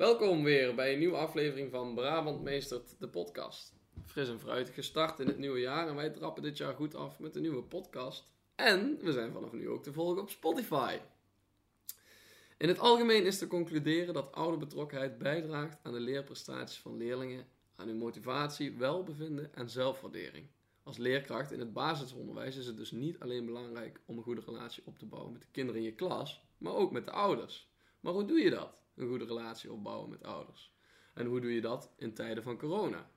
Welkom weer bij een nieuwe aflevering van Brabant Meestert, de podcast. Fris en fruitig gestart in het nieuwe jaar en wij trappen dit jaar goed af met een nieuwe podcast. En we zijn vanaf nu ook te volgen op Spotify. In het algemeen is te concluderen dat ouderbetrokkenheid bijdraagt aan de leerprestaties van leerlingen, aan hun motivatie, welbevinden en zelfwaardering. Als leerkracht in het basisonderwijs is het dus niet alleen belangrijk om een goede relatie op te bouwen met de kinderen in je klas, maar ook met de ouders. Maar hoe doe je dat? Een goede relatie opbouwen met ouders. En hoe doe je dat in tijden van corona?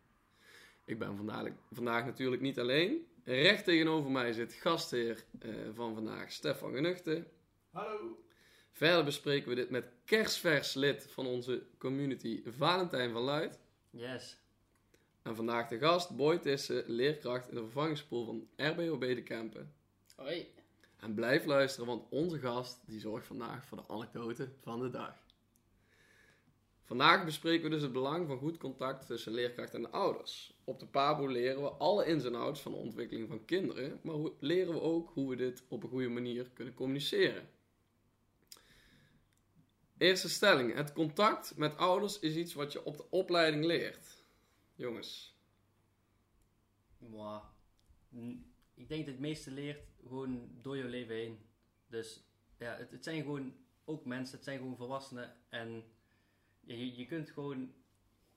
Ik ben vandaag, vandaag natuurlijk niet alleen. Recht tegenover mij zit gastheer eh, van vandaag, Stefan Genuchte. Hallo. Verder bespreken we dit met kerstvers lid van onze community, Valentijn van Luid. Yes. En vandaag de gast, Boy Tissen, leerkracht in de vervangingspool van RBOB de Kempen. Hoi. En blijf luisteren, want onze gast die zorgt vandaag voor de anekdote van de dag. Vandaag bespreken we dus het belang van goed contact tussen leerkracht en ouders. Op de PABO leren we alle ins en outs van de ontwikkeling van kinderen, maar leren we ook hoe we dit op een goede manier kunnen communiceren. Eerste stelling: het contact met ouders is iets wat je op de opleiding leert. Jongens, Ik denk dat het meeste leert gewoon door je leven heen. Dus ja, het, het zijn gewoon ook mensen, het zijn gewoon volwassenen. En je, je, kunt gewoon,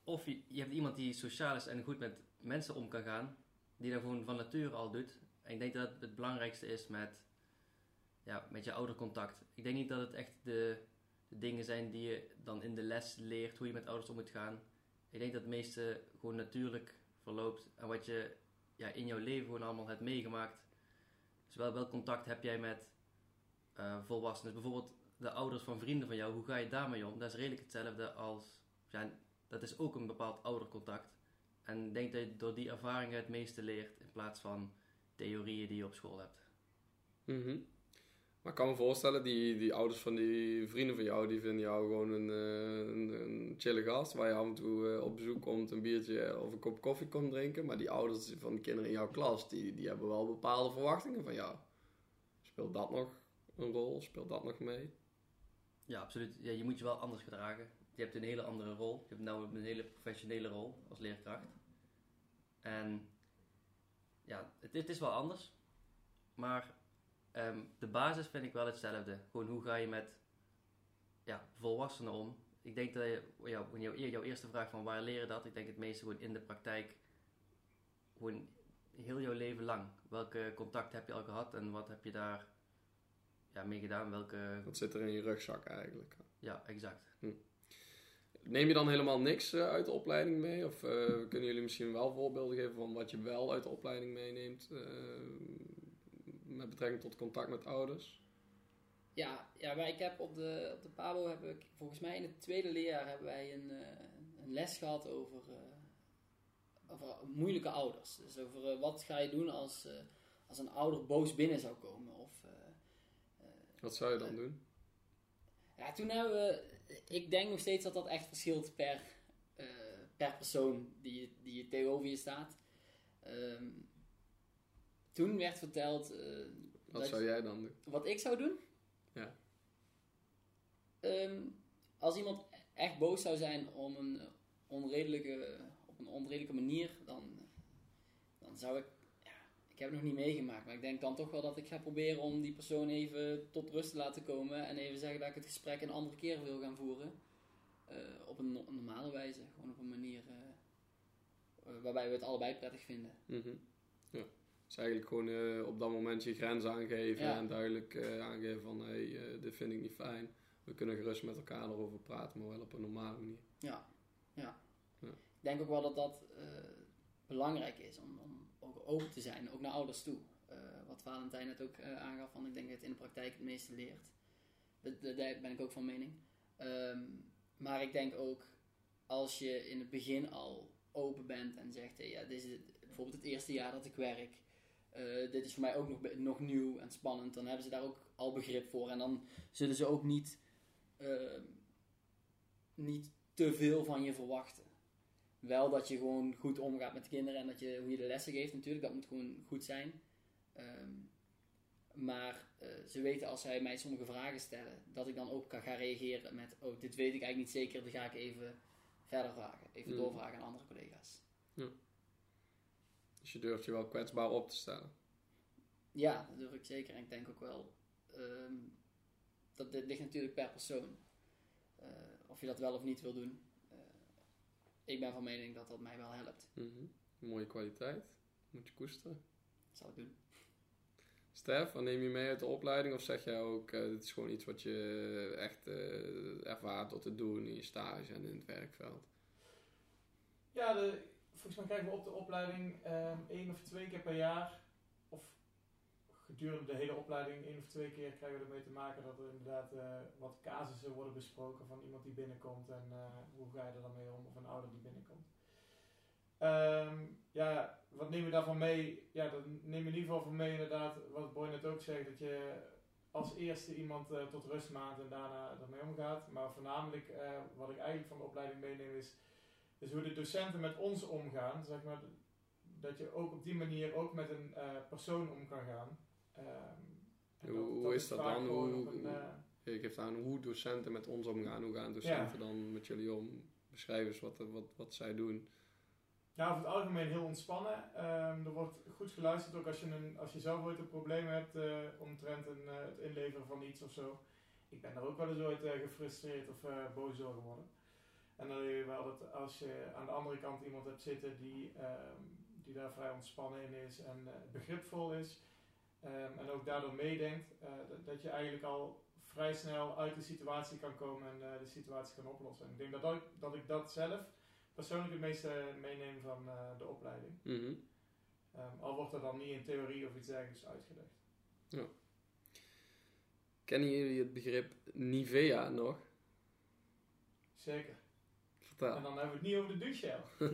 of je, je hebt iemand die sociaal is en goed met mensen om kan gaan, die dat gewoon van nature al doet. En ik denk dat het belangrijkste is met, ja, met je oudercontact. Ik denk niet dat het echt de, de dingen zijn die je dan in de les leert, hoe je met ouders om moet gaan. Ik denk dat het meeste gewoon natuurlijk verloopt. En wat je ja, in jouw leven gewoon allemaal hebt meegemaakt. Dus wel, welk contact heb jij met eh, volwassenen? Dus bijvoorbeeld de ouders van vrienden van jou, hoe ga je daarmee om? Dat is redelijk hetzelfde als, ja, dat is ook een bepaald oudercontact. En ik denk dat je door die ervaringen het meeste leert in plaats van theorieën die je op school hebt. Mhm. Maar ik kan me voorstellen, die, die ouders van die vrienden van jou, die vinden jou gewoon een, eh, een, een chille gast. Waar je af en toe eh, op bezoek komt, een biertje of een kop koffie komt drinken. Maar die ouders van de kinderen in jouw klas, die, die hebben wel bepaalde verwachtingen van jou. Speelt dat nog een rol? Speelt dat nog mee? Ja, absoluut. Ja, je moet je wel anders gedragen. Je hebt een hele andere rol. Je hebt nou een hele professionele rol als leerkracht. En ja, het, het is wel anders. Maar ehm, de basis vind ik wel hetzelfde. Gewoon hoe ga je met ja, volwassenen om? Ik denk dat je, jouw, jouw eerste vraag van waar leren dat? Ik denk het meeste gewoon in de praktijk. Gewoon heel jouw leven lang. Welke contact heb je al gehad en wat heb je daar ja, mee gedaan? Welke... Wat zit er in je rugzak eigenlijk? Ja, exact. Neem je dan helemaal niks eh, uit de opleiding mee? Of eh, kunnen jullie misschien wel voorbeelden geven van wat je wel uit de opleiding meeneemt? eh, met betrekking tot contact met ouders? Ja, ja maar ik heb op de, op de PABO heb ik, volgens mij in het tweede leerjaar hebben wij een, eh, een les gehad over, eh, over moeilijke ouders. Dus over wat ga je doen als, eh, als een ouder boos binnen zou komen. Of, eh, Wat zou je dan doen? ja, toen hebben we, ik denk nog steeds dat dat echt verschilt per, eh, per persoon die, die tegenover je staat. Ehm, toen werd verteld eh, Wat dat zou jij dan doen? Wat ik zou doen? Ja. Ehm, als iemand echt boos zou zijn om een onredelijke, op een onredelijke manier, dan, dan zou ik. Ik heb het nog niet meegemaakt, maar ik denk dan toch wel dat ik ga proberen om die persoon even tot rust te laten komen en even zeggen dat ik het gesprek een andere keer wil gaan voeren. Eh, op een, no- normale wijze, gewoon op een manier eh, eh, waarbij we het allebei prettig vinden. Mhm. Ja. Dus eigenlijk gewoon op dat moment je grens aangeven Ja. en duidelijk aangeven van hé, hey, dit vind ik niet fijn. We kunnen gerust met elkaar erover praten, maar wel op een normale manier. Ja, ja. Ja. Ik denk ook wel dat dat belangrijk is om, om open te zijn, ook naar ouders toe. Eh, wat Valentijn net ook eh, aangaf, van ik denk dat het in de praktijk het meeste leert. Daar ben ik ook van mening. Ehm, maar ik denk ook, als je in het begin al open bent en zegt, ja, dit is bijvoorbeeld het eerste jaar dat ik werk. eh, dit is voor mij ook nog, nog nieuw en spannend. Dan hebben ze daar ook al begrip voor. En dan zullen ze ook niet, ehm, niet te veel van je verwachten. Wel dat je gewoon goed omgaat met de kinderen en dat je, hoe je de lessen geeft natuurlijk, dat moet gewoon goed zijn. Ehm, Maar eh, ze weten als zij mij sommige vragen stellen, dat ik dan ook kan gaan reageren met: Oh, dit weet ik eigenlijk niet zeker, dan ga ik even verder vragen. Even Mm. doorvragen aan andere collega's. Dus je durft je wel kwetsbaar op te stellen. Ja, dat durf ik zeker. En ik denk ook wel, ehm, dat dit ligt natuurlijk per persoon. Eh, of je dat wel of niet wil doen. Eh, ik ben van mening dat dat mij wel helpt. Mhm. Mooie kwaliteit. Moet je koesteren. Dat zal ik doen. Stef, wat neem je mee uit de opleiding? Of zeg jij ook, eh, dit is gewoon iets wat je echt eh, ervaart door te doen in je stage en in het werkveld? Ja, de, volgens mij krijgen we op de opleiding ehm één of twee keer per jaar, gedurende de hele opleiding één of twee keer krijgen we ermee te maken dat er inderdaad eh, wat casussen worden besproken van iemand die binnenkomt en eh, hoe ga je er dan mee om, of een ouder die binnenkomt. Ehm, ja, wat neem je daarvan mee? Ja, dan neem je in ieder geval van mee inderdaad, wat Boy net ook zegt, dat je als eerste iemand eh, tot rust maakt en daarna ermee omgaat. Maar voornamelijk wat ik eigenlijk van de opleiding meeneem is dus hoe de docenten met ons omgaan, zeg maar, dat je ook op die manier ook met een persoon om kan gaan. Ehm, Hoe- is dat dan? Hoe- een, hoe- eh, Je geeft aan hoe docenten met ons omgaan. Hoe gaan docenten dan met jullie om? Beschrijf eens wat, wat, wat zij doen. Ja, over het algemeen heel ontspannen. Ehm, er wordt goed geluisterd, ook als je, een, als je zelf ooit een probleem hebt eh, omtrent een, eh, het inleveren van iets of zo. Ik ben daar ook wel eens ooit eh, gefrustreerd of eh, boos door geworden. En dan weet je wel dat als je aan de andere kant iemand hebt zitten die, ehm, die daar vrij ontspannen in is en eh, begripvol is. Ehm, en ook daardoor meedenkt, eh, dat, dat je eigenlijk al vrij snel uit de situatie kan komen en eh, de situatie kan oplossen. En ik denk dat, dat, dat ik dat zelf persoonlijk het meeste meeneem van eh, de opleiding. Mhm. Ehm, al wordt er dan niet in theorie of iets dergelijks uitgelegd. Kennen jullie het begrip Nivea nog? Zeker. Vertel. En dan hebben we het niet over de douchegel. maar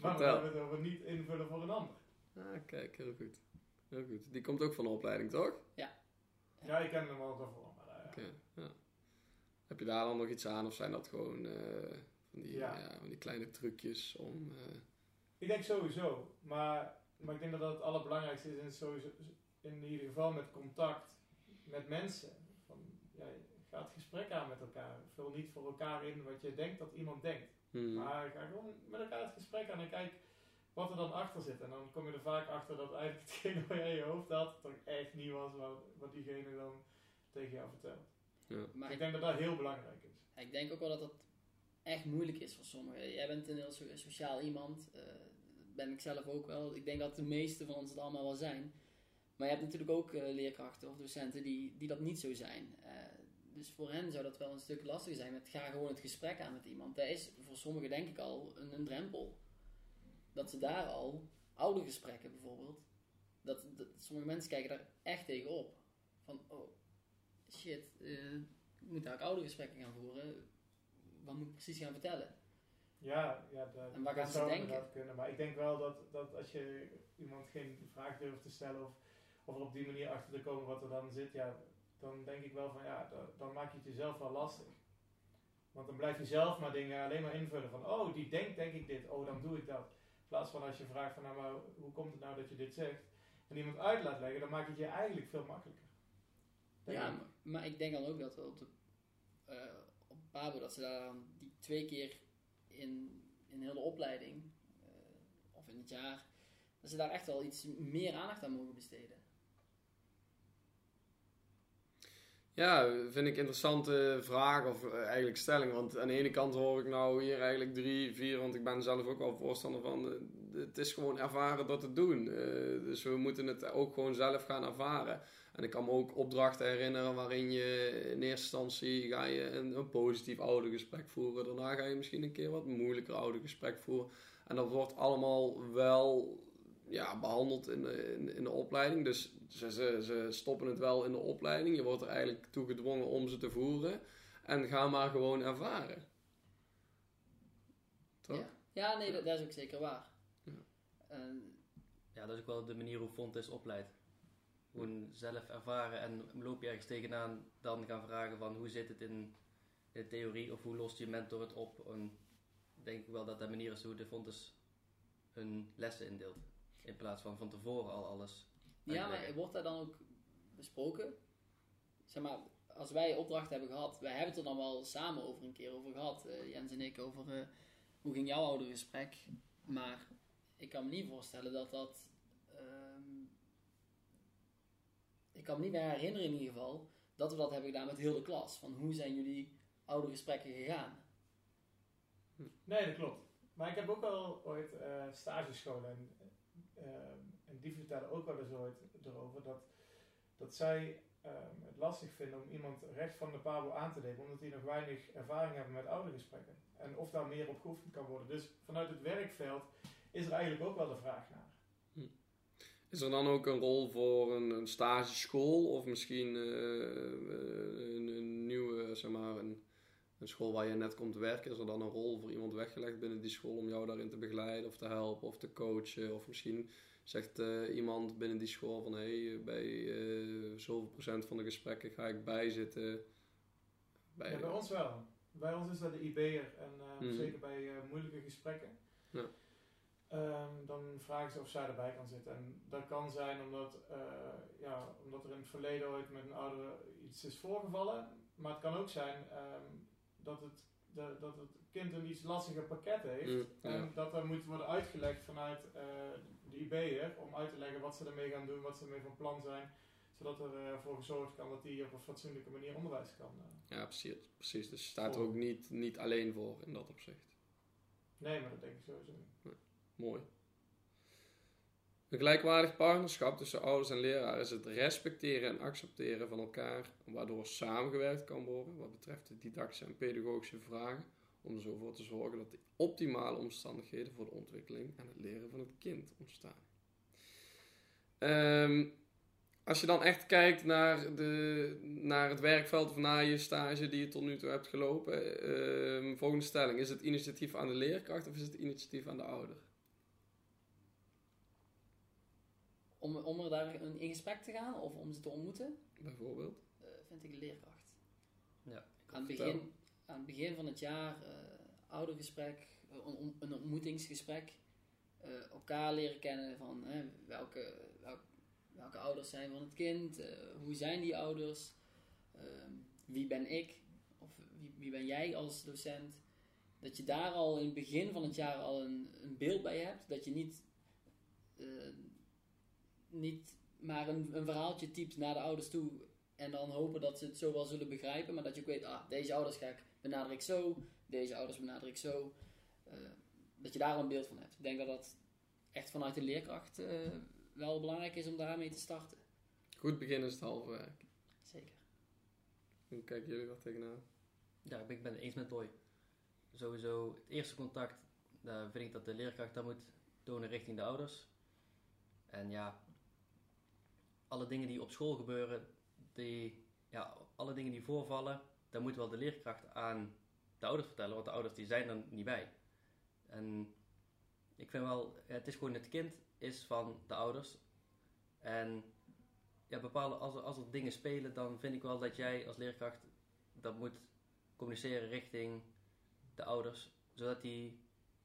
dan Vertel. hebben we het over niet invullen voor een ander. Ah, kijk, heel goed. Heel goed. Die komt ook van de opleiding, toch? Ja, ik ken hem wel daarvoor. Maar, eh, Oké, ja. Heb je daar dan nog iets aan? Of zijn dat gewoon eh, van, die, Ja. ja. van die kleine trucjes om... eh, Ik denk sowieso. Maar, maar ik denk dat dat het allerbelangrijkste is in, sowieso, in ieder geval met contact met mensen. Van, ja, ga het gesprek aan met elkaar. Vul niet voor elkaar in wat je denkt dat iemand denkt. hmm. Maar ga gewoon met elkaar het gesprek aan en kijk wat er dan achter zit. En dan kom je er vaak achter dat eigenlijk hetgene wat jij in je hoofd had, toch echt niet was wat, wat diegene dan tegen jou vertelt. ja. Maar ik ik, denk dat dat heel belangrijk is. ik denk ook wel dat dat echt moeilijk is voor sommigen. Jij bent een heel so- sociaal iemand. eh, ben ik zelf ook wel. Ik denk dat de meeste van ons het allemaal wel zijn. Maar je hebt natuurlijk ook eh, leerkrachten of docenten die, die dat niet zo zijn. Eh, dus voor hen zou dat wel een stuk lastiger zijn. Met ga gewoon het gesprek aan met iemand. Dat is voor sommigen denk ik al een, een drempel. Dat ze daar al, oude gesprekken bijvoorbeeld, dat, dat sommige mensen kijken daar echt tegen op. Van, oh, shit, eh, ik moet daar ook oude gesprekken gaan voeren. Wat moet ik precies gaan vertellen? Ja, ja dat, En waar gaan zou inderdaad kunnen. Maar ik denk wel dat, dat als je iemand geen vraag durft te stellen of, of er op die manier achter te komen wat er dan zit, ja, dan denk ik wel van ja, da- dan maak je het jezelf wel lastig. Want dan blijf je zelf maar dingen alleen maar invullen van oh, die denkt denk ik dit, oh dan doe ik dat. In plaats van als je vraagt van nou, maar hoe komt het nou dat je dit zegt? En iemand uit laat leggen, dan maak je het je eigenlijk veel makkelijker. Denk Ja, maar, maar ik denk dan ook dat we op, de, eh, op Pabo, dat ze daar dan die twee keer in, in heel de opleiding, eh, of in het jaar, dat ze daar echt wel iets meer aandacht aan mogen besteden. Ja, vind ik interessante vraag of eh, eigenlijk stelling. Want aan de ene kant hoor ik nou hier eigenlijk drie, vier, want ik ben zelf ook wel voorstander van. eh, het is gewoon ervaren door te doen. Eh, dus we moeten het ook gewoon zelf gaan ervaren. En ik kan me ook opdrachten herinneren waarin je in eerste instantie ga je een, een positief oude gesprek voeren. Daarna ga je misschien een keer wat moeilijker oude gesprek voeren. En dat wordt allemaal wel ja, behandeld in de, in, in de opleiding. Dus ze, ze, ze stoppen het wel in de opleiding. Je wordt er eigenlijk toe gedwongen om ze te voeren. En ga maar gewoon ervaren. Toch? Ja, ja nee, dat, dat is ook zeker waar. Ja. En Ja, dat is ook wel de manier hoe Fontes opleidt. Gewoon zelf ervaren en loop je ergens tegenaan, dan gaan vragen van hoe zit het in de theorie of hoe lost je mentor het op. En ik denk wel dat dat de manier is hoe de Fontes hun lessen indeelt. In plaats van van tevoren al alles ja, maar wordt daar dan ook besproken. Zeg maar, als wij opdrachten hebben gehad, wij hebben het er dan wel samen over een keer over gehad, eh, Jens en ik, over eh, hoe ging jouw oudergesprek. Maar ik kan me niet voorstellen dat dat. ehm, ik kan me niet meer herinneren in ieder geval dat we dat hebben gedaan met heel de klas. Van hoe zijn jullie oudergesprekken gegaan? Nee, dat klopt. Maar ik heb ook al ooit eh stagescholen en, eh, en die vertellen ook wel eens ooit erover dat, dat zij ehm, het lastig vinden om iemand recht van de pabo aan te nemen, omdat die nog weinig ervaring hebben met oudergesprekken. En of daar meer op geoefend kan worden. Dus vanuit het werkveld is er eigenlijk ook wel de vraag naar. Is er dan ook een rol voor een, een stageschool of misschien eh, een, een nieuwe, zeg maar, een, een school waar je net komt werken? Is er dan een rol voor iemand weggelegd binnen die school om jou daarin te begeleiden of te helpen of te coachen? Of misschien zegt eh, iemand binnen die school van hé, hey, bij eh, zoveel procent van de gesprekken ga ik bijzitten. Bij, Ja, bij ons wel. Bij ons is dat de IB'er en eh, Mhm. zeker bij moeilijke gesprekken. Ja. Ehm, dan vragen ze of zij erbij kan zitten. En dat kan zijn omdat, ja, omdat er in het verleden ooit met een ouder iets is voorgevallen. Maar het kan ook zijn ehm, dat, het, dat, dat het kind een iets lastiger pakket heeft. Mm, ja. En dat er moet worden uitgelegd vanuit eh, de IB'er om uit te leggen wat ze ermee gaan doen, wat ze ermee van plan zijn. Zodat er eh, voor gezorgd kan dat die op een fatsoenlijke manier onderwijs kan. eh. Ja, precies. precies. Dus je staat er ook niet, niet alleen voor in dat opzicht. Nee, maar dat denk ik sowieso niet. Mooi. Een gelijkwaardig partnerschap tussen ouders en leraar is het respecteren en accepteren van elkaar, waardoor samengewerkt kan worden wat betreft de didactische en pedagogische vragen, om er zo voor te zorgen dat de optimale omstandigheden voor de ontwikkeling en het leren van het kind ontstaan. Ehm, als je dan echt kijkt naar, de, naar het werkveld of naar je stage die je tot nu toe hebt gelopen, ehm, volgende stelling: is het initiatief aan de leerkracht of is het initiatief aan de ouder? Om, om er daar in in gesprek te gaan of om ze te ontmoeten, Bijvoorbeeld. eh, vind ik leerkracht. Ja, Aan het begin, aan het begin van het jaar, eh oudergesprek, eh, een, ontmoetingsgesprek. eh, elkaar leren kennen van hè, welke, welk- welke ouders zijn van het kind, eh, hoe zijn die ouders, ehm, wie ben ik of wie, wie ben jij als docent. Dat je daar al in het begin van het jaar al een, een beeld bij hebt. Dat je niet, eh, niet maar een, een verhaaltje typt naar de ouders toe en dan hopen dat ze het zo wel zullen begrijpen, maar dat je ook weet, ah, deze ouders ga ik benader ik zo, deze ouders benader ik zo. Eh, dat je daar al een beeld van hebt. Ik denk dat dat echt vanuit de leerkracht eh, wel belangrijk is om daarmee te starten. Goed beginnen is het halve werk. Zeker. Hoe kijken jullie daar tegenaan? Ja, ik ben het eens met Boy. Sowieso, het eerste contact, daar vind ik dat de leerkracht dat moet tonen richting de ouders. En ja, alle dingen die op school gebeuren, die, ja, alle dingen die voorvallen, daar moet wel de leerkracht aan de ouders vertellen, want de ouders die zijn er niet bij. En ik vind wel, het is gewoon het kind is van de ouders. En ja, bepaalde, als er, als er dingen spelen, dan vind ik wel dat jij als leerkracht dat moet communiceren richting de ouders, zodat die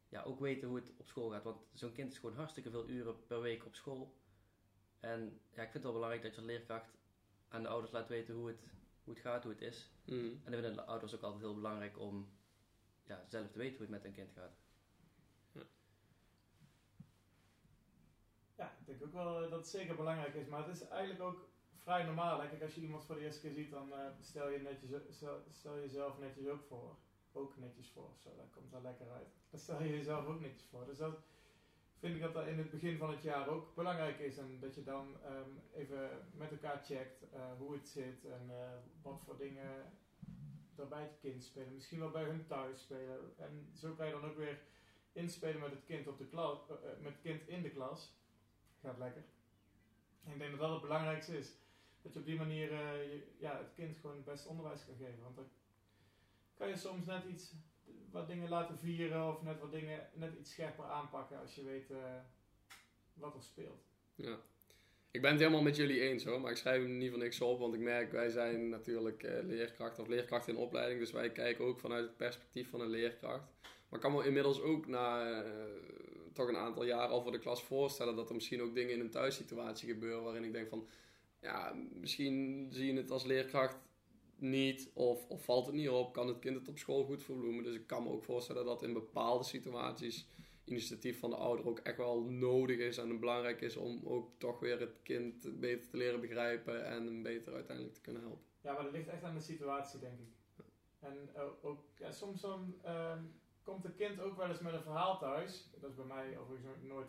ja, ook weten hoe het op school gaat. Want zo'n kind is gewoon hartstikke veel uren per week op school. En ja, ik vind het wel belangrijk dat je als leerkracht aan de ouders laat weten hoe het, hoe het gaat, hoe het is. Mm. En dan vinden de ouders ook altijd heel belangrijk om ja, zelf te weten hoe het met hun kind gaat. Ja, ik denk ook wel eh, dat het zeker belangrijk is. Maar het is eigenlijk ook vrij normaal. hè. Kijk, als je iemand voor de eerste keer ziet, dan eh, stel je netjes, stel, stel jezelf netjes ook voor. Ook netjes voor. Zo, dat komt wel lekker uit. Dan stel je jezelf ook netjes voor. Dus dat vind ik dat dat in het begin van het jaar ook belangrijk is. En dat je dan ehm, even met elkaar checkt eh, hoe het zit en eh, wat voor dingen er bij het kind spelen. Misschien wel bij hun thuis spelen. En zo kan je dan ook weer inspelen met het kind, op de klas, eh, met het kind in de klas. Gaat lekker. Ik denk dat dat het belangrijkste is. Dat je op die manier ja, het kind gewoon het beste onderwijs kan geven. Want dan kan je soms net iets, wat dingen laten vieren of net wat dingen net iets scherper aanpakken als je weet eh, wat er speelt. Ja. Ik ben het helemaal met jullie eens hoor, maar ik schrijf hem niet van niks op, want ik merk, wij zijn natuurlijk eh, leerkracht of leerkracht in opleiding, dus wij kijken ook vanuit het perspectief van een leerkracht. Maar ik kan me inmiddels ook na eh, toch een aantal jaar al voor de klas voorstellen dat er misschien ook dingen in een thuissituatie gebeuren waarin ik denk van, ja, misschien zie je het als leerkracht niet of, of valt het niet op, kan het kind het op school goed verbloemen. Dus ik kan me ook voorstellen dat in bepaalde situaties initiatief van de ouder ook echt wel nodig is en belangrijk is om ook toch weer het kind beter te leren begrijpen en hem beter uiteindelijk te kunnen helpen. Ja, maar dat ligt echt aan de situatie, denk ik. En eh, ook, ja, soms ehm, komt het kind ook wel eens met een verhaal thuis. Dat is bij mij overigens nooit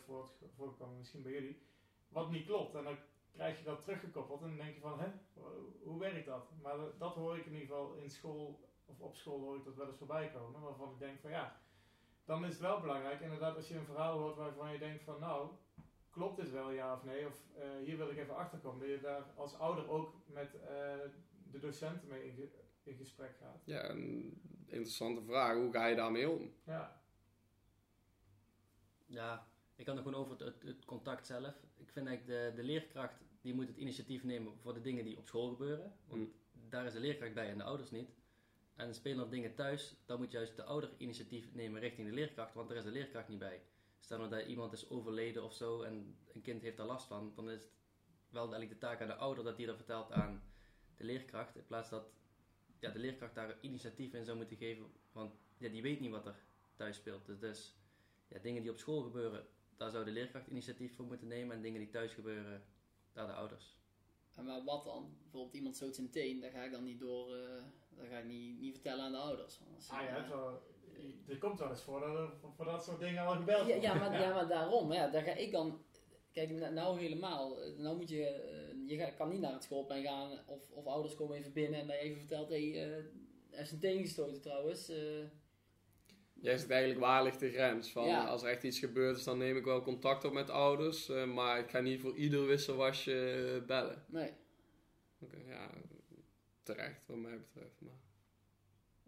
voorgekomen, misschien bij jullie. Wat niet klopt. En dan krijg je dat teruggekoppeld en dan denk je van, hè, hoe- werkt dat? Maar dat- hoor ik in ieder geval in school, of op school hoor ik dat wel eens voorbij komen. Waarvan ik denk van, ja, dan is het wel belangrijk. Inderdaad, als je een verhaal hoort waarvan je denkt van, nou, klopt dit wel ja of nee? Of eh, hier wil ik even achterkomen. Dat je daar als ouder ook met eh, de docenten mee in, ge- in gesprek gaat. Ja, een interessante vraag. Hoe ga je daarmee om? Ja, Ja, ik kan het gewoon over het, het, het contact zelf. Ik vind eigenlijk de, de leerkracht die moet het initiatief nemen voor de dingen die op school gebeuren. Want daar is de leerkracht bij en de ouders niet. En spelen er dingen thuis, dan moet juist de ouder initiatief nemen richting de leerkracht, want daar is de leerkracht niet bij. Stel nou dat iemand is overleden of zo en een kind heeft daar last van, dan is het wel eigenlijk de taak aan de ouder dat die dat vertelt aan de leerkracht. In plaats dat ja, de leerkracht daar initiatief in zou moeten geven, want ja, die weet niet wat er thuis speelt. Dus, dus ja, dingen die op school gebeuren, daar zou de leerkracht initiatief voor moeten nemen. En dingen die thuis gebeuren, daar de ouders. En maar wat dan? Bijvoorbeeld iemand stoot zijn teen, daar ga ik dan niet door, eh dat ga ik niet, niet vertellen aan de ouders. Anders, ah, ja het wel, er komt wel eens voor dat er voor, dat soort dingen al gebeld ja, wordt. ja, maar, ja, maar daarom. Ja, daar ga ik dan... Kijk, n- nou helemaal. eh, Nou moet je... eh, je ga- kan niet naar het schoolplein gaan of, of ouders komen even binnen en je even vertelt... Hé, hey, eh, er is een teen gestoten trouwens. Jij zegt eigenlijk waar ligt de grens? Van, Ja. Als er echt iets gebeurd is, dan neem ik wel contact op met ouders. eh, maar ik ga niet voor ieder wisselwasje eh, bellen. nee. Oké, ja, terecht wat mij betreft. Maar.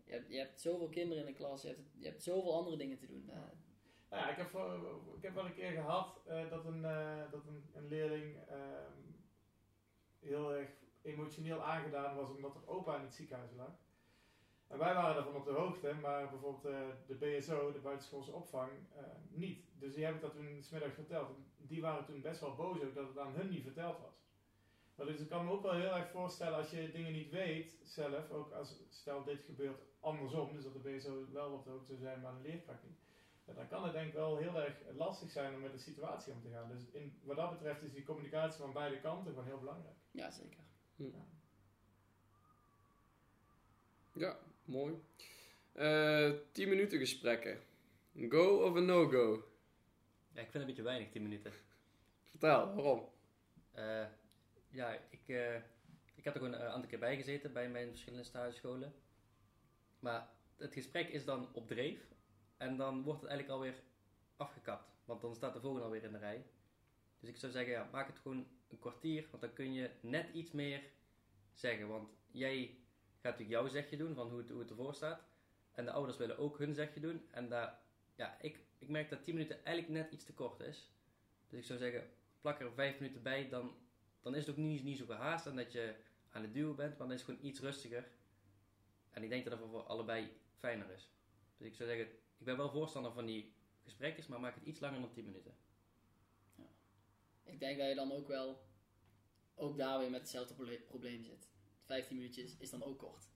Je hebt, je hebt zoveel kinderen in de klas. Je hebt, je hebt zoveel andere dingen te doen. Eh, Nou ja, ik heb, ik heb wel een keer gehad eh, dat, een, eh, dat een, een leerling ehm, heel erg emotioneel aangedaan was omdat er opa in het ziekenhuis lag. En wij waren daarvan op de hoogte, maar bijvoorbeeld eh, de BSO, de buitenschoolse opvang, eh, niet. Dus die heb ik dat toen smiddags verteld. Die waren toen best wel boos ook dat het aan hun niet verteld was. Maar dus ik kan me ook wel heel erg voorstellen als je dingen niet weet zelf, ook als stel dit gebeurt andersom, dus dat de BSO wel op de hoogte zou zijn, maar de leerkracht niet. Ja, dan kan het denk ik wel heel erg lastig zijn om met de situatie om te gaan. Dus in, wat dat betreft is die communicatie van beide kanten gewoon heel belangrijk. ja, zeker. Ja, mooi. Eh 10 minuten gesprekken. Go of een no-go? Ja, ik vind het een beetje weinig, 10 minuten. Vertel, waarom? Eh, ja, ik, eh, ik heb er gewoon een aantal keer bij gezeten bij mijn verschillende stagescholen. Maar het gesprek is dan op dreef. En dan wordt het eigenlijk alweer afgekapt. Want dan staat de volgende alweer in de rij. Dus ik zou zeggen, ja, maak het gewoon een kwartier. Want dan kun je net iets meer zeggen. Want jij natuurlijk jouw zegje doen van hoe het, hoe het ervoor staat. En de ouders willen ook hun zegje doen. En daar, ja, ik, ik merk dat 10 minuten eigenlijk net iets te kort is. Dus ik zou zeggen, plak er 5 minuten bij. Dan, dan is het ook niet, niet zo gehaast. En dat je aan het duwen bent. Maar dan is het gewoon iets rustiger. En ik denk dat het voor allebei fijner is. Dus ik zou zeggen, ik ben wel voorstander van die gesprekjes. Maar maak het iets langer dan 10 minuten. Ik denk dat je dan ook wel... Ook daar weer met hetzelfde proble- probleem zit. 15 minuutjes is dan ook kort.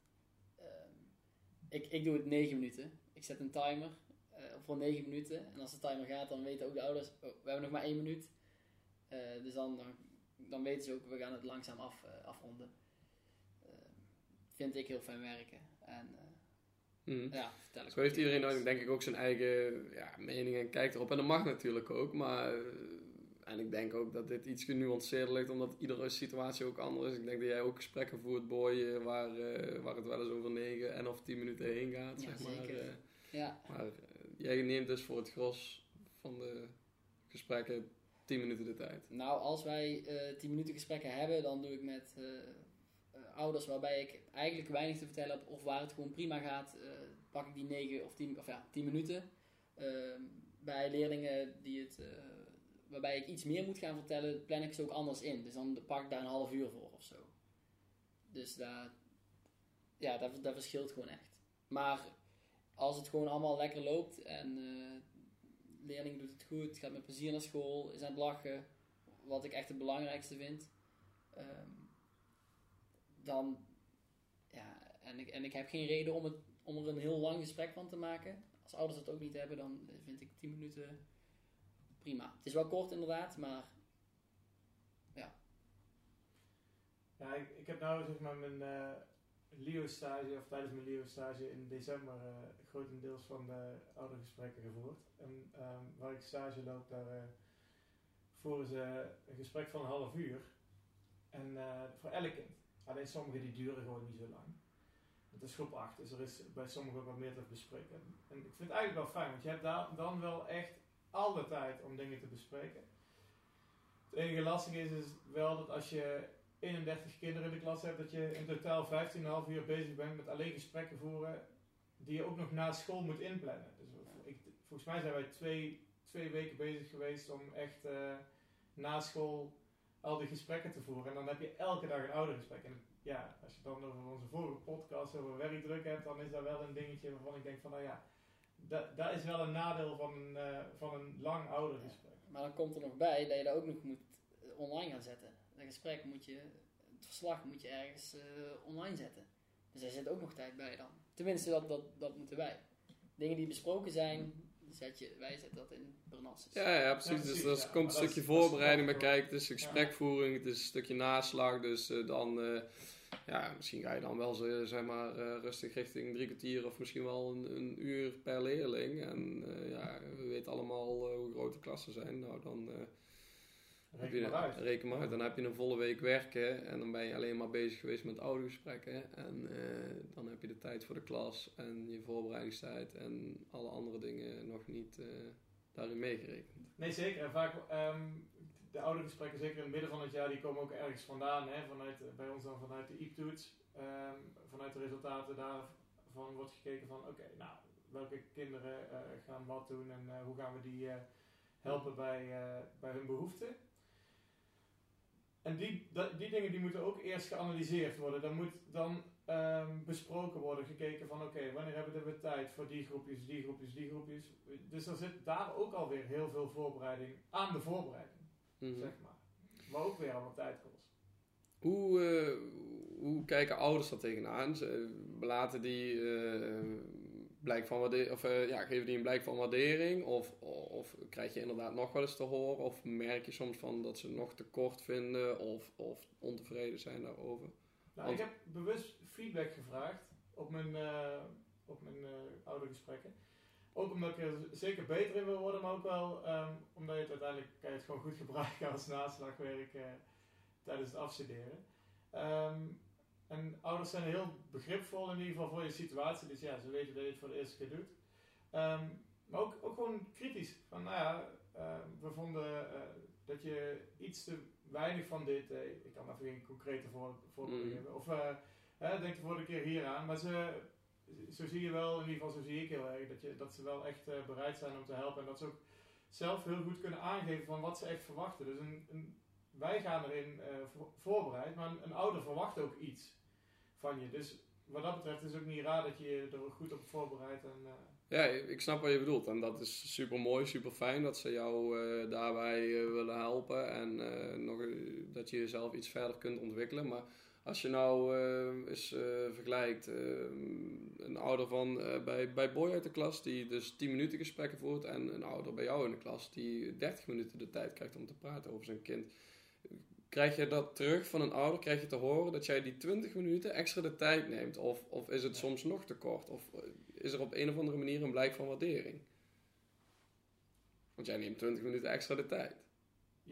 Ehm, ik, ik doe het 9 minuten. Ik zet een timer eh, voor 9 minuten. En als de timer gaat, dan weten ook de ouders... Oh, we hebben nog maar 1 minuut. Eh, dus dan, dan, dan weten ze ook, we gaan het langzaam af, eh, afronden. Ehm, vind ik heel fijn werken. En Mhm. ja, vertel ik Zo heeft iedereen dan denk ik ook zijn eigen ja, mening en kijk erop. En dat mag natuurlijk ook, maar... en ik denk ook dat dit iets genuanceerder ligt, omdat iedere situatie ook anders is. Ik denk dat jij ook gesprekken voert, Boy, eh, waar, eh, waar het wel eens over 9 en of 10 minuten heen gaat, Ja, zeg maar. zeker. eh. Ja, maar jij neemt dus voor het gros van de gesprekken 10 minuten de tijd. Nou, als wij eh 10 minuten gesprekken hebben, dan doe ik met ouders waarbij ik eigenlijk weinig te vertellen heb of waar het gewoon prima gaat, pak ik die 9 of 10, of ja, 10 minuten. Ehm, bij leerlingen die het, waarbij ik iets meer moet gaan vertellen, plan ik ze ook anders in. Dus dan pak ik daar een half uur voor of zo. Dus daar, ja, dat, dat verschilt gewoon echt. Maar als het gewoon allemaal lekker loopt en eh leerling doet het goed, gaat met plezier naar school, is aan het lachen, wat ik echt het belangrijkste vind, ehm, dan, ja, en ik, en ik heb geen reden om, het, om er een heel lang gesprek van te maken. Als ouders dat ook niet hebben, dan vind ik 10 minuten prima. Het is wel kort inderdaad, maar Ja, ik, ik heb nou zeg maar mijn eh Leo-stage, of tijdens mijn Leo-stage in december, eh, grotendeels van de oudergesprekken gevoerd. En ehm, waar ik stage loop, daar eh, voeren ze een gesprek van een half uur. En voor elk kind. Alleen sommige die duren gewoon niet zo lang. Het is groep 8, dus er is bij sommigen wat meer te bespreken. En ik vind het eigenlijk wel fijn, want je hebt daar dan wel echt alle tijd om dingen te bespreken. Het enige lastige is, is wel dat als je 31 kinderen in de klas hebt, dat je in totaal 15,5 uur bezig bent met alleen gesprekken voeren die je ook nog na school moet inplannen. Dus ik, volgens mij zijn wij twee, twee weken bezig geweest om echt eh, na school al die gesprekken te voeren. En dan heb je elke dag een oudergesprek. En ja, als je dan over onze vorige podcast over werkdruk hebt, dan is dat wel een dingetje waarvan ik denk van, nou ja, dat, dat is wel een nadeel van een, eh, van een lang oudergesprek. Maar dan komt er nog bij dat je dat ook nog moet eh, online gaan zetten. Dat gesprek moet je, het verslag moet je ergens eh, online zetten. Dus daar zit ook nog tijd bij dan. Tenminste, dat, dat, dat moeten wij. Dingen die besproken zijn, zet je, wij zetten dat in Bernassus. Ja, ja, precies. Ja, dus er ja. komt een stukje is- voorbereiding bij kijken. Het is een gesprekvoering, het is een stukje naslag. Dus dan, eh, ja, misschien ga je dan wel zo, zeg maar, eh, rustig richting drie kwartier of misschien wel een, een uur per leerling. En eh, ja, we weten allemaal eh, hoe groot de klassen zijn. Nou, dan eh, heb Reken je, maar uit. reken maar uit. Dan heb je een volle week werken en dan ben je alleen maar bezig geweest met audiogesprekken. En eh, dan heb je de tijd voor de klas en je voorbereidingstijd en alle andere dingen nog niet eh, daarin meegerekend. Nee, zeker. En vaak, ehm, de oude gesprekken, zeker in het midden van het jaar, die komen ook ergens vandaan. Hè? Vanuit, eh, bij ons dan vanuit de IEP-toets. Ehm, vanuit de resultaten daarvan wordt gekeken van, oké, nou, welke kinderen eh, gaan wat doen en eh, hoe gaan we die helpen bij, bij hun behoeften. En die, die dingen die moeten ook eerst geanalyseerd worden. Dan moet dan ehm, besproken worden, gekeken van oké, wanneer hebben we tijd voor die groepjes, die groepjes, die groepjes. Dus er zit daar ook alweer heel veel voorbereiding aan de voorbereiding, Mhm. zeg maar. Wat ook weer allemaal tijd kost. Hoe, eh, hoe kijken ouders daar tegenaan? Laten die eh, blijk van waardering, of eh, ja, geven die een blijk van waardering? Of, of krijg je inderdaad nog wel eens te horen? Of merk je soms van dat ze nog tekort vinden of, of ontevreden zijn daarover? Nou, ik heb bewust feedback gevraagd op mijn, op mijn eh oude gesprekken. Ook omdat ik er zeker beter in wil worden, maar ook wel ehm, omdat je het uiteindelijk kan je het gewoon goed gebruiken als naslagwerk eh, tijdens het afstuderen. Ehm, en ouders zijn heel begripvol in ieder geval voor je situatie, dus ja, ze weten dat je het voor de eerste keer doet. Ehm, maar ook, ook gewoon kritisch. Van, nou ja, we vonden eh, dat je iets te weinig van dit, eh, ik kan even geen concrete voor, voorbeelden Mm. geven. Of denk de vorige keer hier aan. Maar ze, zo zie je wel, in ieder geval zo zie ik heel erg, dat, je, dat ze wel echt eh, bereid zijn om te helpen. En dat ze ook zelf heel goed kunnen aangeven van wat ze echt verwachten. Dus een, een, wij gaan erin eh, voor- voorbereid, maar een, ouder verwacht ook iets van je. Dus wat dat betreft is het ook niet raar dat je je er goed op voorbereidt. En, eh, Ja, ik snap wat je bedoelt. En dat is super mooi, super fijn dat ze jou daarbij willen helpen. En nog, dat je jezelf iets verder kunt ontwikkelen. Maar als je nou eh, eens eh, vergelijkt, eh, een ouder van eh, bij, bij Boy uit de klas die dus 10 minuten gesprekken voert. En een ouder bij jou in de klas die 30 minuten de tijd krijgt om te praten over zijn kind. Krijg je dat terug van een ouder? Krijg je te horen dat jij die 20 minuten extra de tijd neemt? Of, of is het soms nog te kort? Of eh, is er op een of andere manier een blijk van waardering? Want jij neemt 20 minuten extra de tijd.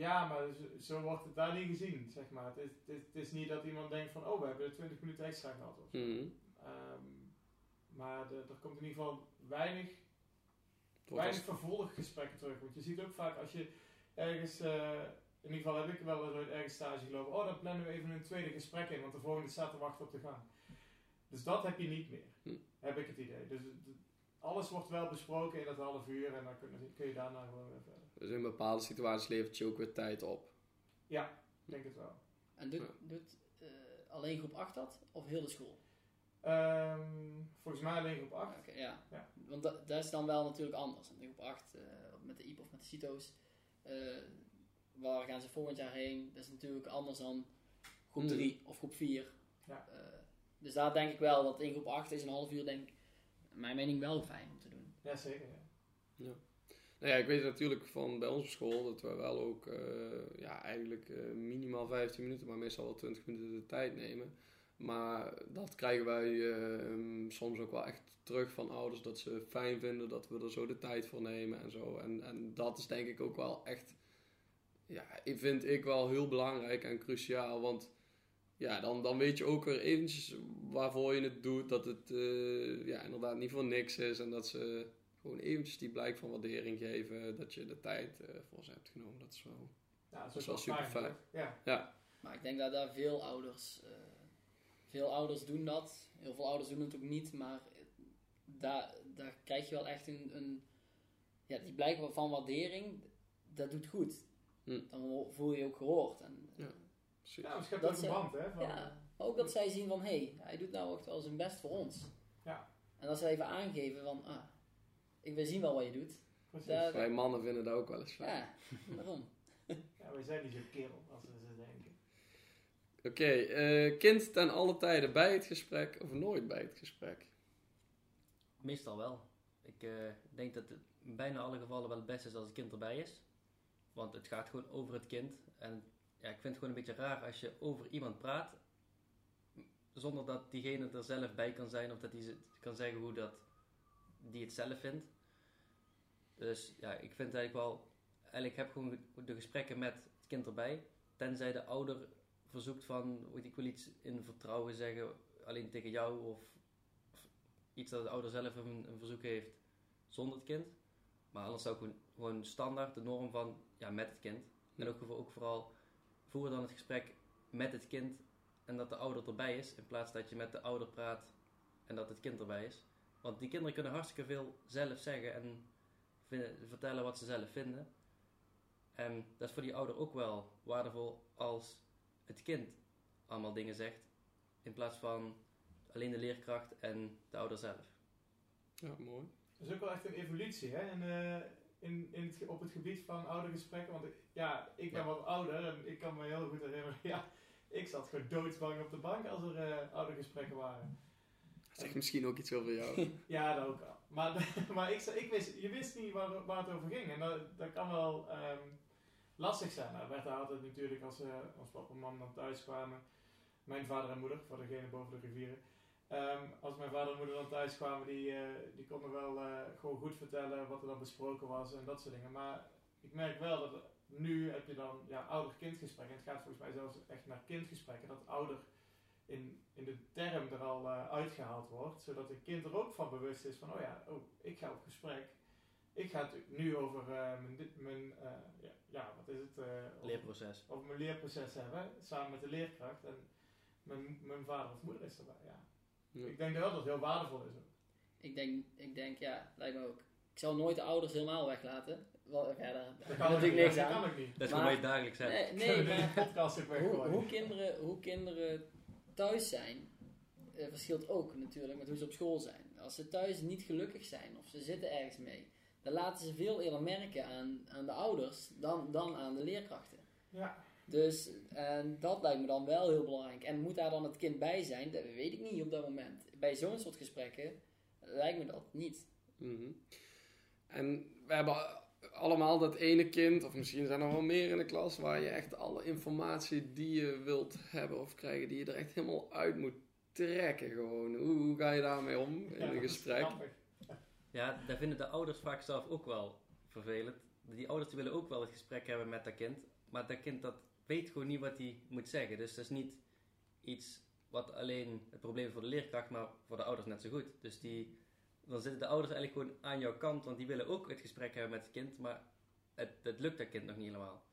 Ja, maar zo, wordt het daar niet gezien, zeg maar. Het is, het, is, het is niet dat iemand denkt van, oh, we hebben er 20 minuten extra gehad. Of. Mhm. Ehm, maar de- er komt in ieder geval weinig, weinig vervolggesprekken terug. Want je ziet ook vaak als je ergens, eh, in ieder geval heb ik wel eens ergens stage gelopen, oh, dan plannen we even een tweede gesprek in, want de volgende staat te wachten op de gang. Dus dat heb je niet meer, Hm. heb ik het idee. Dus alles wordt wel besproken in dat half uur en dan kun, kun je daarna gewoon weer verder. Dus in bepaalde situaties levert je ook weer tijd op. Ik denk het wel. En doet, Ja. doet eh, alleen groep 8 dat? Of heel de school? Ehm, volgens mij alleen groep 8. Oké, ja. Ja. Want dat, dat is dan wel natuurlijk anders. In groep 8, eh, met de IEP of met de CITO's, eh, waar gaan ze volgend jaar heen? Dat is natuurlijk anders dan groep Hmm. 3 of groep 4. Ja. Eh, dus daar denk ik wel dat in groep 8 is een half uur, denk ik, mijn mening wel fijn om te doen. Ja, zeker. Ja. Nou ja, ik weet natuurlijk van bij onze school dat we wel ook eh, ja, eigenlijk eh, minimaal 15 minuten, maar meestal wel 20 minuten de tijd nemen. Maar dat krijgen wij eh, soms ook wel echt terug van ouders dat ze fijn vinden dat we er zo de tijd voor nemen en zo. En, en dat is denk ik ook wel echt, ja, ik vind ik wel heel belangrijk en cruciaal. Want ja, dan, dan weet je ook weer eventjes waarvoor je het doet. Dat het eh, ja, inderdaad niet voor niks is en dat ze gewoon eventjes die blijk van waardering geven. Dat je de tijd eh, voor ze hebt genomen. Dat is wel... Ja, Dat is wel super fijn. Ja. Maar ik denk dat daar veel ouders, eh, veel ouders doen dat. Heel veel ouders doen het ook niet, maar daar, daar krijg je wel echt een, een ja, die blijk van waardering, dat doet goed. Hm. Dan voel je je ook gehoord. En, Ja. Ja, precies. maar schept Dat ook een ze- band, hè? Van, Ja, maar ook dat zij zien van, hé, hey, hij doet nou echt wel zijn best voor ons. Ja. En dat ze even aangeven van, ah, ik wil zien wel wat je doet. Precies. daar- Wij mannen vinden dat ook wel eens fijn. Ja, daarom. Ja, wij zijn niet zo kerel als we ze denken. Oké, eh, kind ten alle tijden bij het gesprek of nooit bij het gesprek? Meestal wel. Ik eh, denk dat het in bijna alle gevallen wel het beste is als het kind erbij is. Want het gaat gewoon over het kind. En ja, ik vind het gewoon een beetje raar als je over iemand praat. Zonder dat diegene er zelf bij kan zijn. Of dat hij kan zeggen hoe dat die het zelf vindt. Dus ja, ik vind eigenlijk wel... Eigenlijk heb gewoon de gesprekken met het kind erbij. Tenzij de ouder verzoekt van... Ik wil iets in vertrouwen zeggen. Alleen tegen jou of iets dat de ouder zelf een, verzoek heeft zonder het kind. Maar anders zou ik gewoon, standaard de norm van ja, met het kind. En ook, ook vooral voer dan het gesprek met het kind en dat de ouder erbij is. In plaats dat je met de ouder praat en dat het kind erbij is. Want die kinderen kunnen hartstikke veel zelf zeggen en vinden- vertellen wat ze zelf vinden. En dat is voor die ouder ook wel waardevol als het kind allemaal dingen zegt. In plaats van alleen de leerkracht en de ouder zelf. Ja, mooi. Dat is ook wel echt een evolutie, hè? Eh, in, in het, op het gebied van oudergesprekken. Want ik- ja, ik ben Ja. wat ouder en ik kan me heel goed herinneren. Ja, ik zat gewoon doodsbang op de bank als er eh, oudergesprekken waren. Zeg misschien ook iets over jou. Ja, dat ook. Maar, maar ik, ik wist, je wist niet waar, waar het over ging. En dat, dat kan wel ehm, lastig zijn. Nou, werd er altijd natuurlijk als, eh als papa en mam dan thuis kwamen. Mijn vader en moeder, voor degene boven de rivieren. Ehm, als mijn vader en moeder dan thuis kwamen, die, eh, die konden wel eh, gewoon goed vertellen wat er dan besproken was en dat soort dingen. Maar ik merk wel dat nu heb je dan ja, ouder-kindgesprekken. En het gaat volgens mij zelfs echt naar kindgesprekken. Dat ouder in, in de term er al eh, uitgehaald wordt. Zodat een kind er ook van bewust is van, oh ja, oh, ik ga op gesprek. Ik ga het nu over mijn, mijn ja, ja, wat is het? over- Leerproces. over mijn leerproces hebben, samen met de leerkracht. En mijn, mijn vader of moeder is erbij, ja. Ja. Ik denk dat wel dat het heel waardevol is. Ik denk, ik denk, ja, lijkt me ook. Ik zal nooit de ouders helemaal weglaten. Wel, ja, daar, daar Dat ik kan ook natuurlijk niet, niks dat aan. kan ook niet. Dat is Maar- gewoon je dagelijks hebt. Nee, nee maar podcast hoe, hoe, kinderen, hoe kinderen thuis zijn, eh, verschilt ook natuurlijk met hoe ze op school zijn. Als ze thuis niet gelukkig zijn of ze zitten ergens mee, dan laten ze veel eerder merken aan, aan de ouders dan, dan aan de leerkrachten. Ja, Dus en dat lijkt me dan wel heel belangrijk. En moet daar dan het kind bij zijn? Dat weet ik niet op dat moment. Bij zo'n soort gesprekken lijkt me dat niet. Mhm. En we hebben allemaal dat ene kind, of misschien zijn er wel meer in de klas, waar je echt alle informatie die je wilt hebben of krijgen, die je er echt helemaal uit moet trekken gewoon. Hoe, hoe ga je daarmee om in een gesprek? grappig. Ja, daar vinden de ouders vaak zelf ook wel vervelend. Die ouders die willen ook wel het gesprek hebben met dat kind. Maar dat kind dat weet gewoon niet wat hij moet zeggen. Dus dat is niet iets wat alleen het probleem voor de leerkracht, maar voor de ouders net zo goed. Dus die, dan zitten de ouders eigenlijk gewoon aan jouw kant, want die willen ook het gesprek hebben met het kind, maar het, het lukt dat kind nog niet helemaal.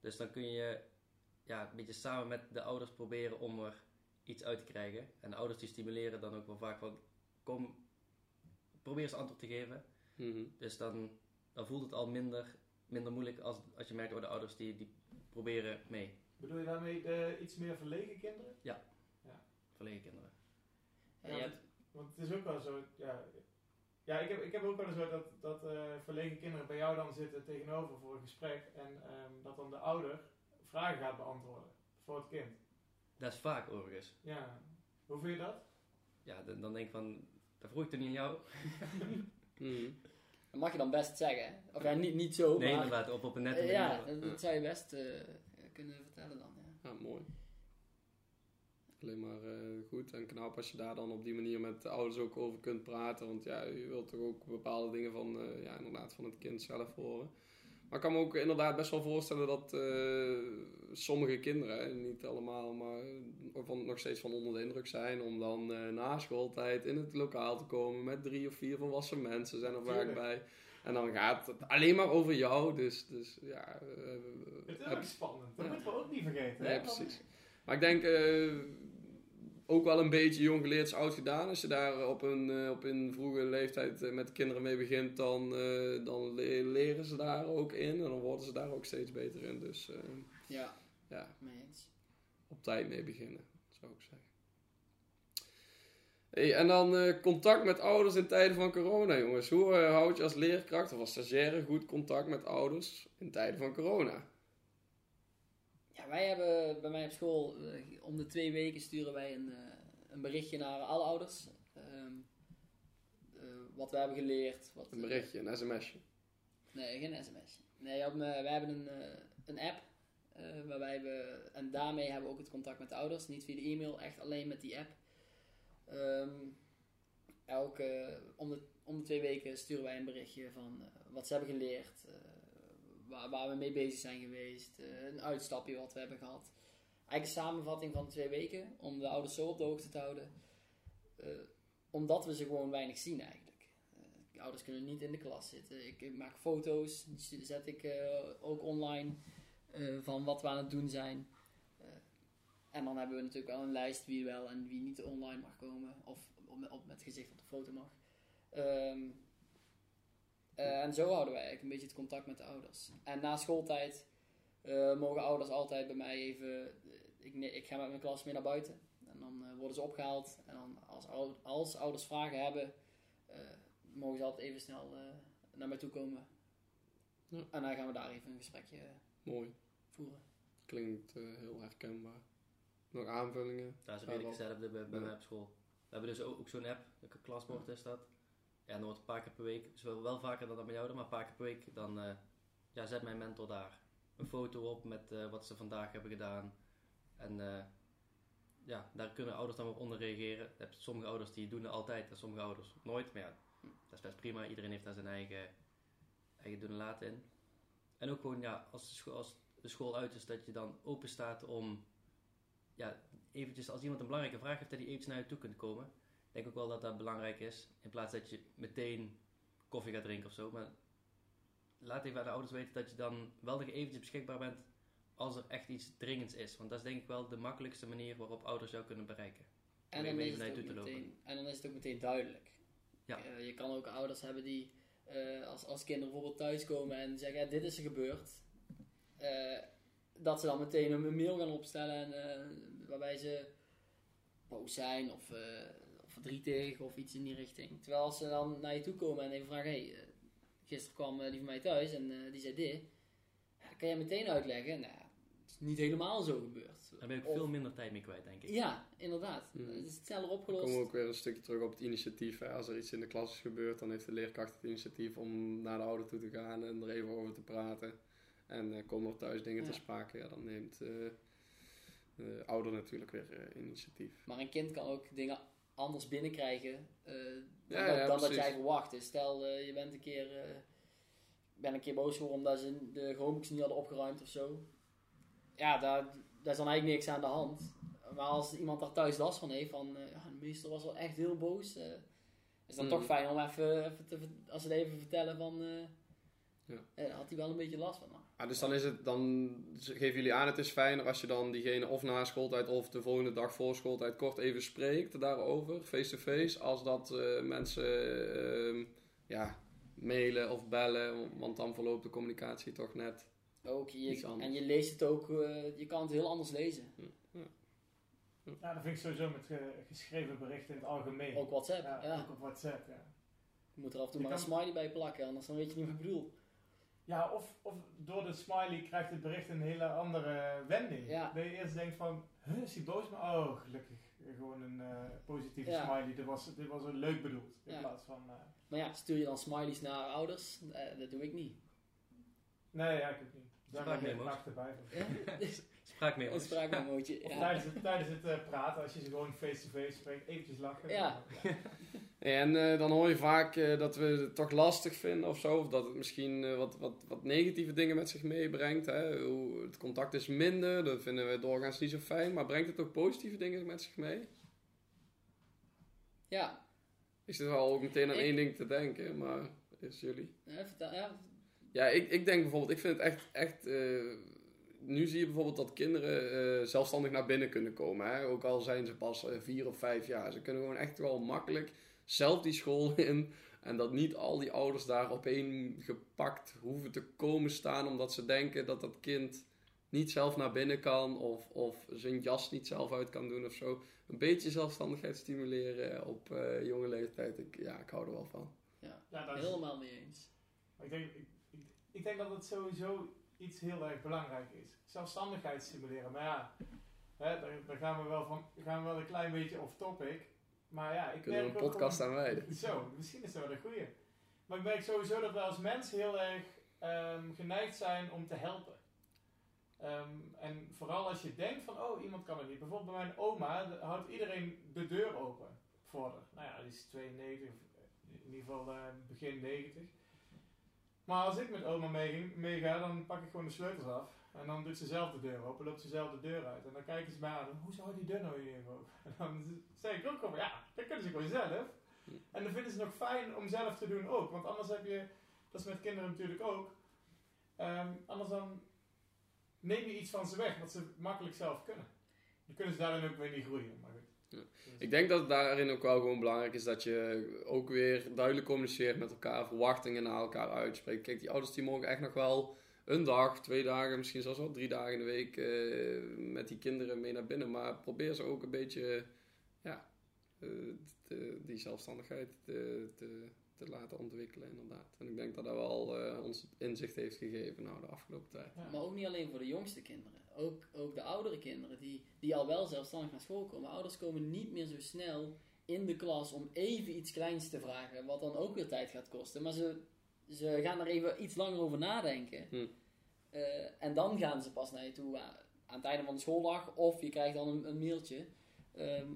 Dus dan kun je ja, een beetje samen met de ouders proberen om er iets uit te krijgen. En de ouders die stimuleren dan ook wel vaak van, kom, probeer eens antwoord te geven. Mhm. Dus dan, dan voelt het al minder, minder moeilijk als, als je merkt, oh, de ouders die, die proberen mee. Bedoel je daarmee de iets meer verlegen kinderen? Verlegen kinderen. En Ja, want- het is ook wel zo, ja. Ja, ik heb, ik heb ook wel eens zo dat, dat eh, verlegen kinderen bij jou dan zitten tegenover voor een gesprek. En ehm, dat dan de ouder vragen gaat beantwoorden voor het kind. Dat is vaak overigens. Ja, Hoe vind je dat? Ja, dan, dan denk ik van, dat vroeg ik toch niet aan jou? Mhm. Dat mag je dan best zeggen. hè? Of ja, niet, niet zo, nee, maar... inderdaad, op, op een nette manier. ja, dat, dat zou je best eh, kunnen vertellen dan, ja. Ja, mooi. Alleen maar eh, goed en knap als je daar dan op die manier met de ouders ook over kunt praten. Want ja, je wilt toch ook bepaalde dingen van, eh, ja, inderdaad, van het kind zelf horen. Maar ik kan me ook inderdaad best wel voorstellen dat eh, sommige kinderen, niet allemaal, maar van, nog steeds van onder de indruk zijn om dan eh, na schooltijd in het lokaal te komen met drie of vier volwassen mensen, zijn er vaak bij. En dan gaat het alleen maar over jou, dus, dus ja. eh, Het is heb- ook spannend. Dat Ja. moeten we ook niet vergeten. Nee, hè? Precies. Maar ik denk ook wel een beetje jong geleerd is oud gedaan. Als je daar op een, eh, op een vroege leeftijd eh, met kinderen mee begint, dan, eh, dan le- leren ze daar ook in. En dan worden ze daar ook steeds beter in. Dus eh, Ja, ja, op tijd mee beginnen, zou ik zeggen. Hey, en dan eh, contact met ouders in tijden van corona, jongens. Hoe eh, houd je als leerkracht of als stagiaire goed contact met ouders in tijden van corona? Ja, wij hebben bij mij op school, eh, om de twee weken sturen wij een, eh, een berichtje naar alle ouders. Ehm, eh, wat we hebben geleerd. Wat, Een berichtje, een sms'je. Nee, geen sms. Nee, op, me- wij hebben een, een app. waarbij we, en daarmee hebben we ook het contact met de ouders. Niet via de e-mail, echt alleen met die app. Ehm, elke, om, de, om de twee weken sturen wij een berichtje van wat ze hebben geleerd. Waar, we mee bezig zijn geweest. eh, een uitstapje wat we hebben gehad. Eigenlijk een samenvatting van twee weken. Om de ouders zo op de hoogte te houden. Eh, omdat we ze gewoon weinig zien eigenlijk. Eh, ouders kunnen niet in de klas zitten. Ik, maak foto's, die zet ik ook online van wat we aan het doen zijn. En dan hebben we natuurlijk wel een lijst wie wel en wie niet online mag komen. Of op, met gezicht op de foto mag. Ehm, eh, en zo houden wij eigenlijk een beetje het contact met de ouders. En na schooltijd eh, mogen ouders altijd bij mij even... eh, ik, ik ga met mijn klas mee naar buiten. En dan worden ze opgehaald. En dan als, als ouders vragen hebben, eh, mogen ze altijd even snel eh, naar mij toe komen. Ja. En dan gaan we daar even een gesprekje Mooi. voeren. Klinkt eh, heel herkenbaar. Nog aanvullingen? Dat is redelijk hetzelfde bij, bij Ja. mij op school. We hebben dus ook, ook zo'n app, een klasbord is dat. Ja, wordt een paar keer per week, zowel wel vaker dan dat bij jou, maar een paar keer per week, dan eh, ja, zet mijn mentor daar een foto op met eh, wat ze vandaag hebben gedaan. En eh, ja, daar kunnen ouders dan weer onder reageren. Hebt sommige ouders die doen het altijd en sommige ouders nooit. Maar ja, dat is best prima. Iedereen heeft daar zijn eigen, eigen doen en laten in. En ook gewoon, ja, als de, school, als de school uit is, dat je dan open staat om, ja, eventjes, als iemand een belangrijke vraag heeft, dat hij eventjes naar je toe kunt komen. Ik denk ook wel dat dat belangrijk is. In plaats dat je meteen koffie gaat drinken of zo. Maar laat even aan de ouders weten dat je dan wel nog eventjes beschikbaar bent als er echt iets dringends is. Want dat is denk ik wel de makkelijkste manier waarop ouders jou kunnen bereiken. En Om dan, is het ook te lopen. meteen, en dan is het ook meteen duidelijk. Ja. Eh, je kan ook ouders hebben die eh, als, als kinderen bijvoorbeeld thuiskomen en zeggen, ja, dit is er gebeurd. Eh, dat ze dan meteen een mail gaan opstellen en, waarbij ze boos zijn of verdrietig of iets in die richting. Terwijl als ze dan naar je toe komen en even vragen, hey, eh, gisteren kwam eh, die van mij thuis en eh, die zei dit. Ja, kan jij meteen uitleggen? Nou, het is niet helemaal zo gebeurd. Daar ben ik Of- veel minder tijd mee kwijt, denk ik. Ja, inderdaad. Mhm. Het is sneller Dan opgelost. komen we ook weer een stukje terug op het initiatief. Hè. Als er iets in de klas is gebeurd, dan heeft de leerkracht het initiatief om naar de ouder toe te gaan en er even over te praten. En eh, komen er thuis dingen te sprake, ja, dan neemt eh, de ouder natuurlijk weer eh, initiatief. Maar een kind kan ook dingen anders binnenkrijgen eh, dan, Ja, dat, ja, dan dat precies. jij verwacht. Dus stel, eh, je bent een keer, eh, ben een keer boos geworden omdat ze de Chromebooks niet hadden opgeruimd of zo. Ja, daar, daar is dan eigenlijk niks aan de hand. Maar als iemand daar thuis last van heeft, van ja, de meester was wel echt heel boos. is dan toch fijn om even, even te, als ze het even vertellen van, Ja. had hij wel een beetje last van. Dus dan, is het, dan geven jullie aan, het is fijner als je dan diegene of na schooltijd of de volgende dag voor schooltijd kort even spreekt daarover, face-to-face, als dat eh, mensen ehm, ja, mailen of bellen, want dan verloopt de communicatie toch net. ook, Iets je, anders. en je leest het ook, eh, je kan het heel anders lezen. Ja, dat vind ik sowieso met ge- geschreven berichten in het algemeen. Ook WhatsApp, ja, ja. Ook op WhatsApp, ja. Je moet er af en toe Je maar een smiley bij plakken, anders dan weet je niet wat ik bedoel. Ja, of, of door de smiley krijgt het bericht een hele andere wending. Ja. Dat je eerst denkt van, huh, is hij boos? Maar oh, gelukkig. gewoon een eh, positieve Ja. smiley. Dit was, dit was een leuk bedoeld. In Ja. plaats van... eh, Maar ja, stuur je dan smileys naar ouders? Eh, dat doe ik niet. nee, ja, ik ook niet. Daar heb ik nacht erbij. Ja? Spraakmemo's. Een spraakmemootje. Of Ja. tijdens het, tijdens het praten, als je ze gewoon face-to-face spreekt, eventjes lachen. Ja. En eh, dan hoor je vaak eh, dat we het toch lastig vinden of zo. Of dat het misschien eh, wat, wat, wat negatieve dingen met zich meebrengt. Hè? Hoe, het contact is minder, dat vinden we doorgaans niet zo fijn. Maar brengt het ook positieve dingen met zich mee? ja. Ik zit wel ook meteen aan Ik- één ding te denken, maar is jullie? Ja, vertel, ja. Ja, ik, ik denk bijvoorbeeld, ik vind het echt, echt nu zie je bijvoorbeeld dat kinderen zelfstandig naar binnen kunnen komen. Hè? Ook al zijn ze pas vier of vijf jaar. Ze kunnen gewoon echt wel makkelijk zelf die school in. En dat niet al die ouders daar opeen gepakt hoeven te komen staan. Omdat ze denken dat dat kind niet zelf naar binnen kan. Of, of zijn jas niet zelf uit kan doen of zo. Een beetje zelfstandigheid stimuleren op eh, jonge leeftijd. Ik, ja, ik hou er wel van. ja. Ja, dat is- Helemaal mee eens. Ik denk, ik, ik, ik denk dat het sowieso iets heel erg belangrijk is. Zelfstandigheid stimuleren. Maar ja, hè, daar, daar gaan, we wel van, gaan we wel een klein beetje off topic. Maar ja, ik Kunnen we een podcast aan wijden. Zo, misschien is dat wel een goeie. Maar ik merk sowieso dat we als mens heel erg ehm, geneigd zijn om te helpen. Ehm, en vooral als je denkt van, oh, iemand kan het niet. Bijvoorbeeld bij mijn oma de- houdt iedereen de deur open voor haar. Nou ja, die is 92, in ieder geval eh, begin 90. Maar als ik met oma meega, dan pak ik gewoon de sleutels af. En dan doet ze zelf de deur open, loopt ze zelf de deur uit. En dan kijken ze mij aan, hoe zou die deur nou hier even open? En dan zeg ik ook gewoon, ja, dat kunnen ze gewoon zelf. En dan vinden ze het nog fijn om zelf te doen ook. Want anders heb je, dat is met kinderen natuurlijk ook. ehm, anders dan neem je iets van ze weg wat ze makkelijk zelf kunnen. Dan kunnen ze daarin ook weer niet groeien. Maar goed. Ja. Ik denk dat het daarin ook wel gewoon belangrijk is dat je ook weer duidelijk communiceert met elkaar, verwachtingen naar elkaar uitspreekt. Kijk, die ouders die mogen echt nog wel een dag, twee dagen, misschien zelfs wel drie dagen in de week eh, met die kinderen mee naar binnen. Maar probeer ze ook een beetje, ja, eh, te- die zelfstandigheid te, te, te laten ontwikkelen, inderdaad. En ik denk dat dat wel eh, ons inzicht heeft gegeven nou, de afgelopen tijd. Ja. Maar ook niet alleen voor de jongste kinderen. Ook, ook de oudere kinderen die, die al wel zelfstandig naar school komen. Ouders komen niet meer zo snel in de klas om even iets kleins te vragen. Wat dan ook weer tijd gaat kosten. Maar ze, ze gaan er even iets langer over nadenken. Hm. Eh, en dan gaan ze pas naar je toe aan, aan het einde van de schooldag. Of je krijgt dan een, een mailtje. Ehm,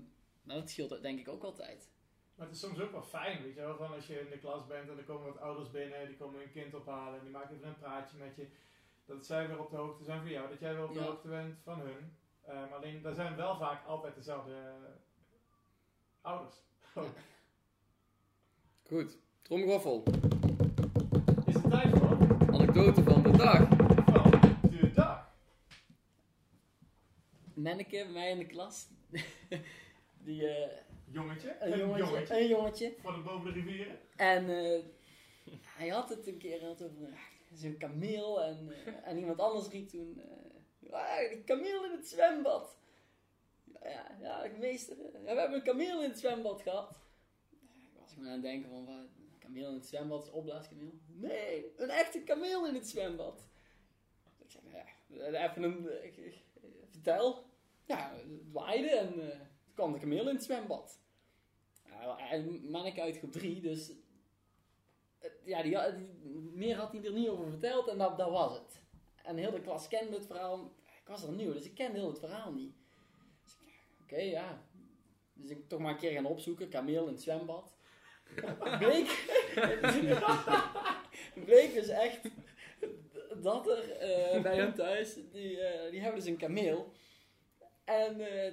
nou, dat scheelt denk ik ook wel tijd. Maar het is soms ook wel fijn, weet je wel, van als je in de klas bent en er komen wat ouders binnen, die komen hun kind ophalen en die maken even een praatje met je. Dat zij weer op de hoogte zijn van jou, dat jij weer op de Ja. hoogte bent van hun. Ehm, alleen, daar zijn wel vaak altijd dezelfde eh, ouders. Goed, tromgeroffel. Is het tijd voor? Anekdote van de dag. Van de dag. Manneke bij mij in de klas. die, eh, Jongetje. een, jongetje, een jongetje. De boven de rivieren. En eh, hij had het een keer had over eh, zo'n kameel. En, en iemand anders riep toen: "Ah, een kameel in het zwembad. Ja, ja, meester. ja, we hebben een kameel in het zwembad gehad. Ik was gewoon aan het denken: van, wat, een kameel in het zwembad is opblaaskameel? Nee, een echte kameel in het zwembad. Ik zeg: ja, even een. vertel. Ja, het waaide en eh, toen kwam de kameel in het zwembad. Ja, en manneke uit groep 3, dus eh, ja, die, had- die- meer had hij er niet over verteld en dat, dat was het. En heel de klas kende het verhaal. Ik was er nieuw, dus ik kende heel het verhaal niet. Dus ik, Oké, ja. Dus ik toch maar een keer gaan opzoeken, kameel in het zwembad. Bleek, bleek dus echt dat er eh, bij hun thuis, die, eh, die hebben dus een kameel. En eh,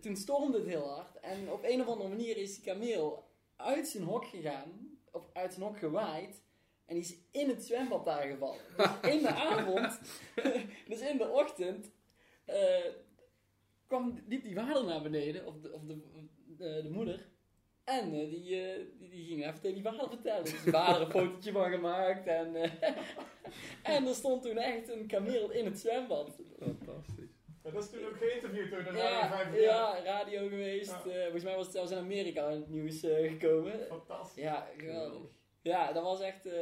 toen stormde het heel hard. En op een of andere manier is die kameel uit zijn hok gegaan. Of uit zijn hok gewaaid. En die is in het zwembad daar gevallen. Dus in de avond, dus in de ochtend, eh, kwam, liep die vader naar beneden. Of de, of de, de, de moeder. En eh, die, die, die ging even tegen die vader vertellen. Dus de vader een fotootje van gemaakt. En, en er stond toen echt een kameel in het zwembad. Fantastisch. Ja, dat is toen ook geïnterviewd door de Radio Ja, 5 ja, radio geweest. Ja. Eh, volgens mij was het zelfs in Amerika in het nieuws eh, gekomen. Fantastisch. Ja, geweldig. Ja, dat was echt... eh,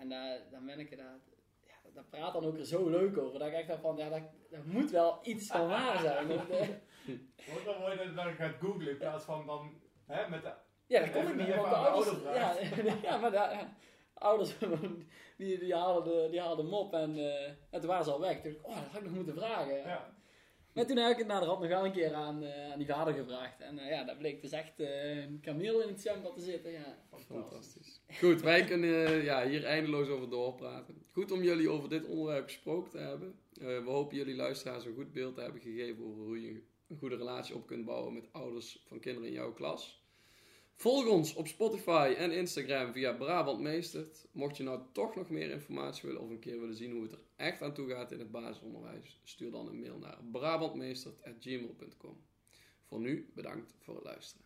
en daar, daar ben ik daar... Ja, dat praat dan ook er zo leuk over. Dat ik echt dacht van, ja, dat, dat moet wel iets van waar zijn. Eh, Wordt dan mooi dat je dan gaat googlen in plaats van dan hè, met de ja, dat kon ik niet, want de ouders... ouders Ja, ja, maar de, ja, ouders, die, die, haalden de, die haalden hem op en, eh, en toen waren ze al weg. Toen dacht ik, oh, dat had ik nog moeten vragen. ja. Maar toen heb ik het na de rand nog wel een keer aan, eh, aan die vader gevraagd. En eh, ja, dat bleek dus echt eh, een kameel in het zwembad te zitten. Ja. Fantastisch. Goed, wij kunnen eh, ja, hier eindeloos over doorpraten. Goed om jullie over dit onderwerp gesproken te hebben. Eh, we hopen jullie luisteraars een goed beeld te hebben gegeven over hoe je een goede relatie op kunt bouwen met ouders van kinderen in jouw klas. Volg ons op Spotify en Instagram via Brabant Meestert. Mocht je nou toch nog meer informatie willen of een keer willen zien hoe het er echt aan toe gaat in het basisonderwijs, stuur dan een mail naar brabantmeestert.gmail.com. Voor nu bedankt voor het luisteren.